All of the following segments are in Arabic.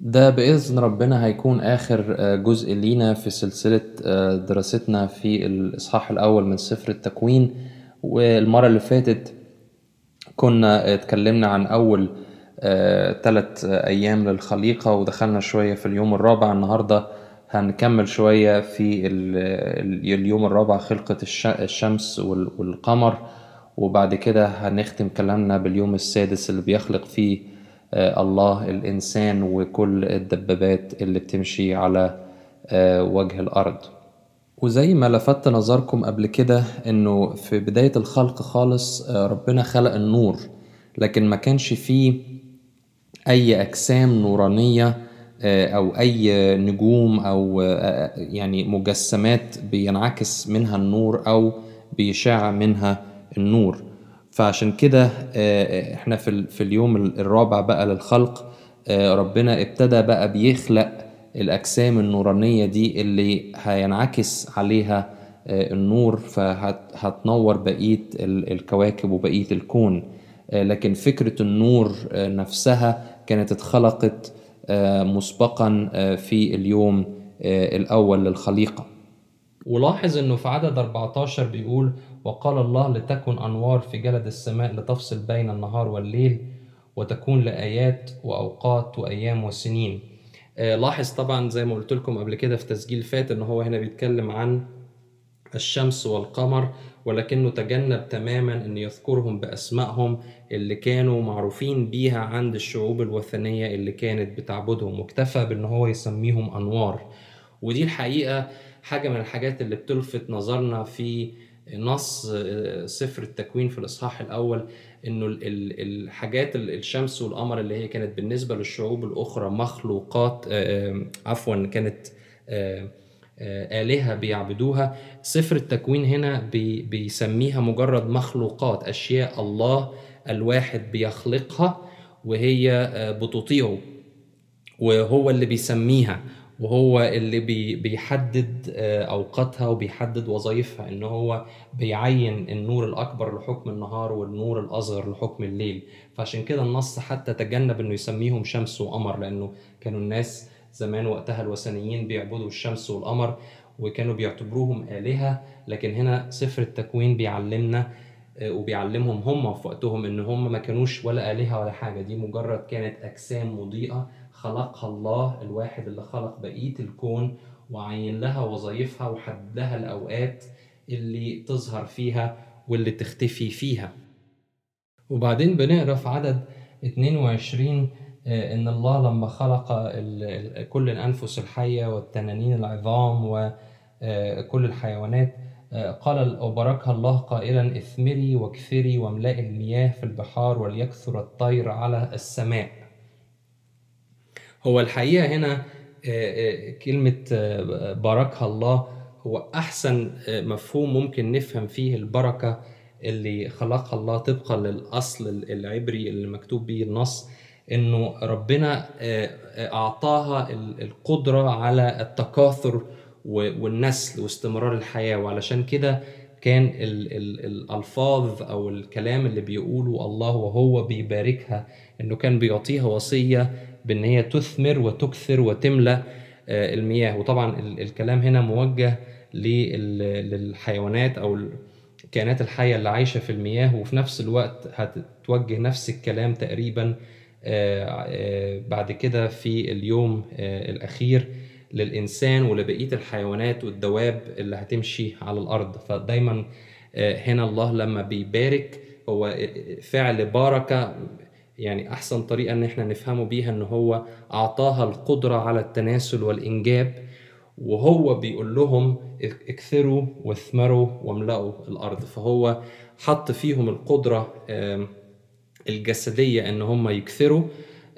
ده بإذن ربنا هيكون آخر آه، جزء لينا في سلسلة آه، دراستنا في الإصحاح الأول من سفر التكوين. والمرة اللي فاتت كنا اتكلمنا عن أول ثلاث أيام للخليقة ودخلنا شوية في اليوم الرابع. النهاردة هنكمل شوية في ال- ال- اليوم الرابع خلقة الش- الشمس وال- والقمر. وبعد كده هنختم كلامنا باليوم السادس اللي بيخلق فيه آه، الله الإنسان وكل الدبابات اللي بتمشي على آه، وجه الأرض. وزي ما لفت نظركم قبل كده إنه في بداية الخلق خالص آه، ربنا خلق النور لكن ما كانش فيه أي أجسام نورانية آه، أو أي نجوم أو آه، يعني مجسمات بينعكس منها النور أو بيشع منها النور. فعشان كده آه، إحنا في في اليوم الرابع بقى للخلق آه، ربنا ابتدى بقى بيخلق الأجسام النورانية دي اللي هينعكس عليها آه، النور فهتنور بقية ال- الكواكب وبقية الكون. آه، لكن فكرة النور آه، نفسها كانت اتخلقت آه، مسبقا آه، في اليوم آه، الأول للخليقة. ولاحظ إنه في عدد 14 بيقول وقال الله لتكن أنوار في جلد السماء لتفصل بين النهار والليل وتكون لآيات وأوقات وأيام وسنين. آه، لاحظ طبعا زي ما قلت لكم قبل كده في تسجيل فات إن هو هنا بيتكلم عن الشمس والقمر ولكنه تجنب تماما إن يذكرهم بأسمائهم اللي كانوا معروفين بيها عند الشعوب الوثنية اللي كانت بتعبدهم. واكتفى بإن هو يسميهم أنوار. ودي الحقيقة حاجة من الحاجات اللي بتلفت نظرنا في نص آه، سفر التكوين في الإصحاح الأول إنه ال- ال- الحاجات ال- الشمس والقمر اللي هي كانت بالنسبة للشعوب الأخرى مخلوقات آه، آه، عفوا كانت آلهة بيعبدوها. سفر التكوين هنا بي بيسميها مجرد مخلوقات أشياء الله الواحد بيخلقها وهي بتطيعه وهو اللي بيسميها. وهو اللي بي بيحدد آه، أوقاتها وبيحدد وظائفها إن هو بيعين النور الأكبر لحكم النهار والنور الأصغر لحكم الليل. فعشان كده النص حتى تجنب إنه يسميهم شمس وقمر لأنه كانوا الناس زمان وقتها الوثنيين بيعبدوا الشمس والقمر وكانوا بيعتبروهم آلهة. لكن هنا سفر التكوين بيعلمنا آه، وبيعلمهم هم في وقتهم إن هم ما كانوش ولا آلهة ولا حاجة. دي مجرد كانت أجسام مضيئة خلقها الله الواحد اللي خلق بقية الكون وعين لها وظائفها وحدد لها الأوقات اللي تظهر فيها واللي تختفي فيها. وبعدين بنقرأ في عدد 22 آه، إن الله لما خلق كل الأنفس الحية والتنانين العظام وكل الحيوانات آه، قال وباركها الله قائلا اثمري واكثري واملئي المياه في البحار وليكثر الطير على السماء. هو الحقيقة هنا آه، آه، كلمة آه، باركها الله هو أحسن آه، مفهوم ممكن نفهم فيه البركة اللي خلقها الله طبقا للأصل العبري اللي مكتوب به النص إنه ربنا آه، آه، أعطاها ال- القدرة على التكاثر والنسل واستمرار الحياة. وعلشان كده كان ال ال الألفاظ أو الكلام اللي بيقوله الله وهو بيباركها إنه كان بيعطيها وصية بإن هي تثمر وتكثر وتملى آه، المياه. وطبعا ال- الكلام هنا موجه لل- للحيوانات أو الكائنات الحية اللي عايشة في المياه وفي نفس الوقت هتتوجه نفس الكلام تقريبا آه، آه، بعد كده في اليوم الأخير للإنسان ولبقية الحيوانات والدواب اللي هتمشي على الأرض. فدايما هنا الله لما بيبارك هو فعل بركه يعني أحسن طريقة إن إحنا نفهمه بيها إن هو أعطاها القدرة على التناسل والإنجاب وهو بيقول لهم اكثروا واثمروا واملأوا الأرض. فهو حط فيهم القدرة الجسدية إن هم يكثروا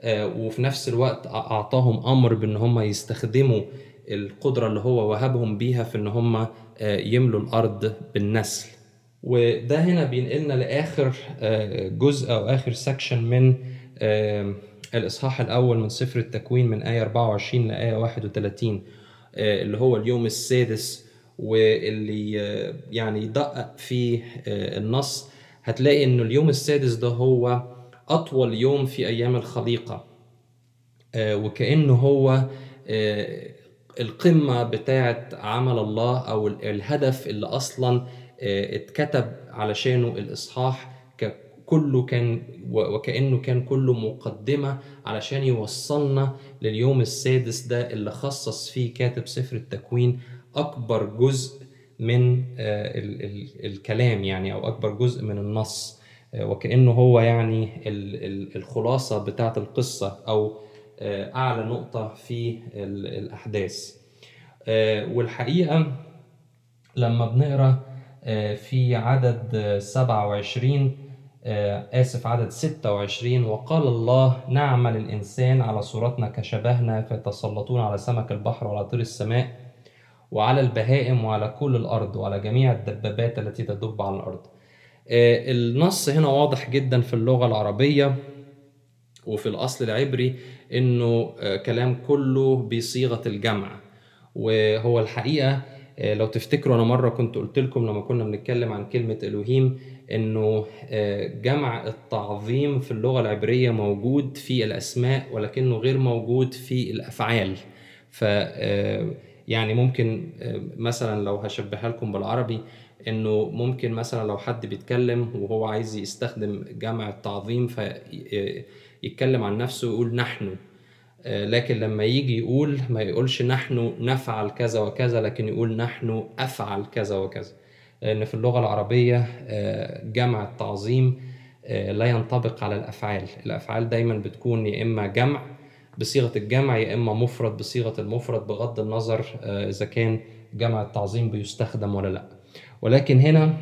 آه، وفي نفس الوقت أعطاهم أمر بإن هم يستخدموا القدرة اللي هو وهبهم بيها في إن هم آه، يملوا الأرض بالنسل. وده هنا بينقلنا لآخر آه، جزء أو آخر سكشن من آه، الإصحاح الأول من سفر التكوين من آية 24 لآية 31 آه، اللي هو اليوم السادس واللي يعني يدقق آه، النص. هتلاقي إنه اليوم السادس ده هو أطول يوم في أيام الخليقة وكأنه هو القمة بتاعة عمل الله أو الهدف اللي أصلا آه، اتكتب علشانه الإصحاح كله كان وكأنه كان كله مقدمة علشان يوصلنا لليوم السادس ده اللي خصص فيه كاتب سفر التكوين أكبر جزء من الكلام يعني أو أكبر جزء من النص وكأنه هو يعني الخلاصة بتاعة القصة أو آه، أعلى نقطة في الأحداث. آه، والحقيقة لما بنقرأ آه، في عدد 27 آسف عدد 26 وقال الله نعمل الإنسان على صورتنا كشبهنا فيتسلطون على سمك البحر وعلى طير السماء وعلى البهائم وعلى كل الأرض وعلى جميع الدبابات التي تدب على الأرض. النص هنا واضح جدا في اللغة العربية وفي الأصل العبري إنه آه، كلام كله بصيغة الجمع. وهو الحقيقة آه، لو تفتكروا أنا مرة كنت قلت لكم لما كنا بنتكلم عن كلمة إلوهيم إنه آه، جمع التعظيم في اللغة العبرية موجود في الأسماء ولكنه غير موجود في الأفعال. ف يعني ممكن مثلا لو هشبهها لكم بالعربي إنه ممكن مثلا لو حد بيتكلم وهو عايز يستخدم جمع التعظيم في يتكلم عن نفسه ويقول نحن. آه، لكن لما يجي يقول ما يقولش نحن نفعل كذا وكذا لكن يقول نحن أفعل كذا وكذا. لأن في اللغة العربية آه، جمع التعظيم آه، لا ينطبق على الأفعال. الأفعال دايما بتكون يا إما جمع بصيغة الجمع يا إما مفرد بصيغة المفرد بغض النظر إذا كان جمع التعظيم بيستخدم ولا لأ. ولكن هنا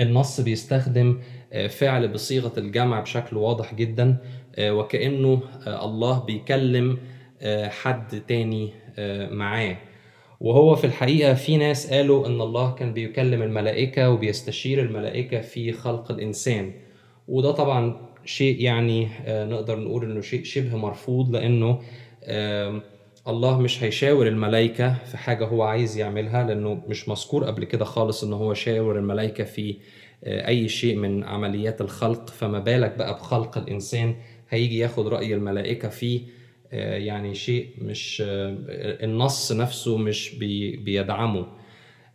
النص بيستخدم آه، فعل بصيغة الجمع بشكل واضح جدا آه، وكأنه آه، الله بيكلم حد تاني معاه. وهو في الحقيقة في ناس قالوا إن الله كان بيكلم الملائكة وبيستشير الملائكة في خلق الإنسان. وده طبعا شيء يعني نقدر نقول إنه شيء شبه مرفوض لأنه الله مش هيشاور الملائكة في حاجة هو عايز يعملها لأنه مش مذكور قبل كده خالص إن هو شاور الملائكة في آه، أي شيء من عمليات الخلق فما بالك بقى بخلق الإنسان؟ هيجي ياخد رأي الملائكة فيه آه، يعني شيء مش آه، النص نفسه مش بيدعمه.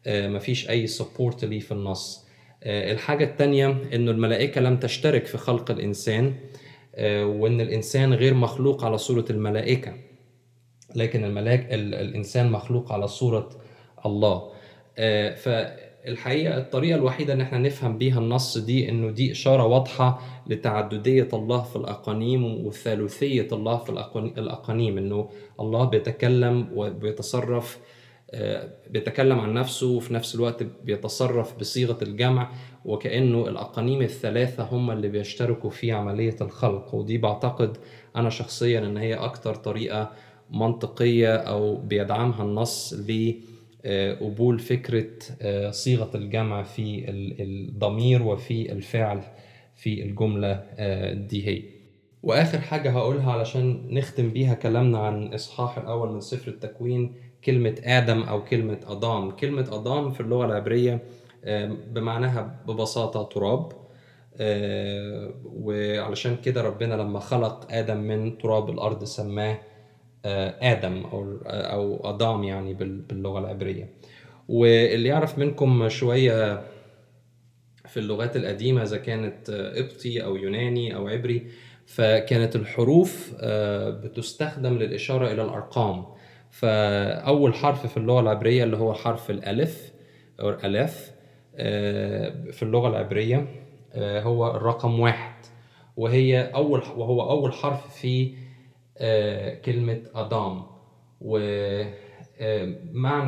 مفيش أي سبورت ليه في النص. الحاجة التانية إنه الملائكة لم تشترك في خلق الإنسان وإن الإنسان غير مخلوق على صورة الملائكة لكن الملاك الإنسان مخلوق على صورة الله. ف الحقيقة الطريقة الوحيدة إن إحنا نفهم بيها النص دي إنه دي إشارة واضحة لتعددية الله في الأقانيم وثالوثية الله في الأقانيم. إنه الله بيتكلم وبيتصرف آه، بيتكلم عن نفسه وفي نفس الوقت بيتصرف بصيغة الجمع وكأنه الأقانيم الثلاثة هم اللي بيشتركوا في عملية الخلق. ودي بعتقد أنا شخصيا إن هي أكتر طريقة منطقية أو بيدعمها النص ليه قبول فكرة آه، صيغة الجمع في الضمير وفي الفعل في الجملة آه، دي هي. وآخر حاجة هقولها علشان نختم بيها كلامنا عن إصحاح الأول من سفر التكوين كلمة آدم أو كلمة أضام. كلمة أضام في اللغة العبرية بمعناها ببساطة تراب وعلشان كده ربنا لما خلق آدم من تراب الأرض سماه آه، آدم أو أو ادام يعني باللغة العبرية. واللي يعرف منكم شوية في اللغات القديمة إذا كانت قبطي أو يوناني أو عبري فكانت الحروف آه، بتستخدم للإشارة إلى الأرقام. فأول حرف في اللغة العبرية اللي هو حرف الألف أو الألف آه، في اللغة العبرية هو الرقم واحد. وهي أول وهو أول حرف في آه، كلمة أدام. ومعنى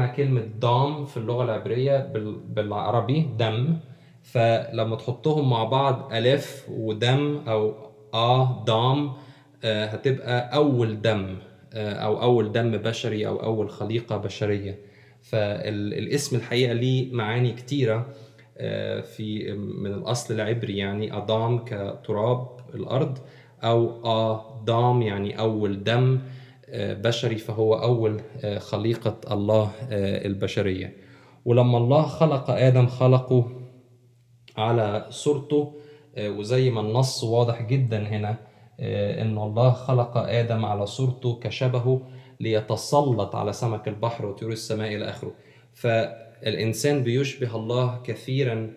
آه، كلمة دام في اللغة العبرية بالعربي دم. فلما تحطهم مع بعض ألف ودم أو آه، هتبقى أول دم أو أول دم بشري أو أول خليقة بشرية. فالاسم الحقيقة ليه معاني كتيرة في من الأصل العبري يعني أدام كتراب الأرض أو آدام يعني أول دم آه، بشري فهو أول آه، خليقة الله آه، البشرية. ولما الله خلق آدم خلقه على صورته وزي ما النص واضح جدا هنا إن الله خلق آدم على صورته كشبهه ليتسلط على سمك البحر وطيور السماء إلى آخره. فالإنسان بيشبه الله كثيرا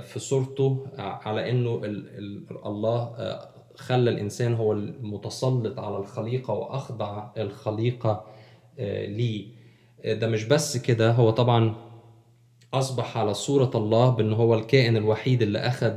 في صورته على ال- الله خلى الإنسان هو المتسلط على الخليقة وأخضع الخليقة آه، ليه. آه، ده مش بس كده هو طبعا أصبح على صورة الله بأن هو الكائن الوحيد اللي أخذ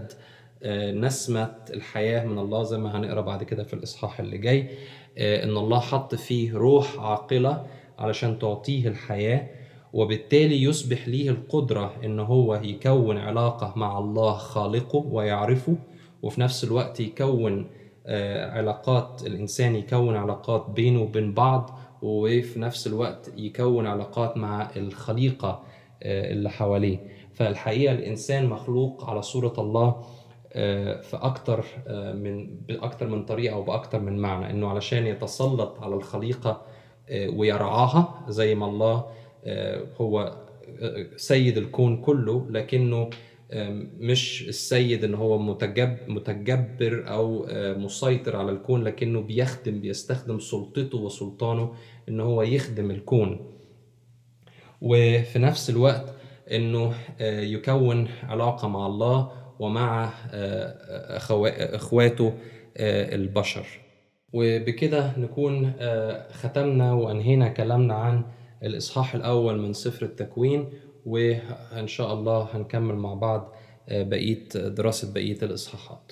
آه، نسمة الحياة من الله زي ما هنقرأ بعد كده في الإصحاح اللي جاي إن الله حط فيه روح عاقلة علشان تعطيه الحياة وبالتالي يصبح ليه القدرة إن هو يكون علاقة مع الله خالقه ويعرفه وفي نفس الوقت يكون آه، علاقات الإنسان يكون علاقات بينه وبين بعض وفي نفس الوقت يكون علاقات مع الخليقة آه، اللي حواليه. فالحقيقة الإنسان مخلوق على صورة الله آه، في أكتر من بأكتر من طريقة وبأكتر من معنى إنه علشان يتسلط على الخليقة ويرعاها زي ما الله هو سيد الكون كله لكنه مش السيد إن هو متجب متجبر أو آه، مسيطر على الكون لكنه بيخدم بيستخدم سلطته وسلطانه إن هو يخدم الكون. وفي نفس الوقت إنه آه، يكون علاقة مع الله ومع آه، إخواته البشر. وبكده نكون ختمنا وأنهينا كلامنا عن الإصحاح الأول من سفر التكوين. وإن شاء الله هنكمل مع بعض آه، بقية دراسة بقية الإصحاحات.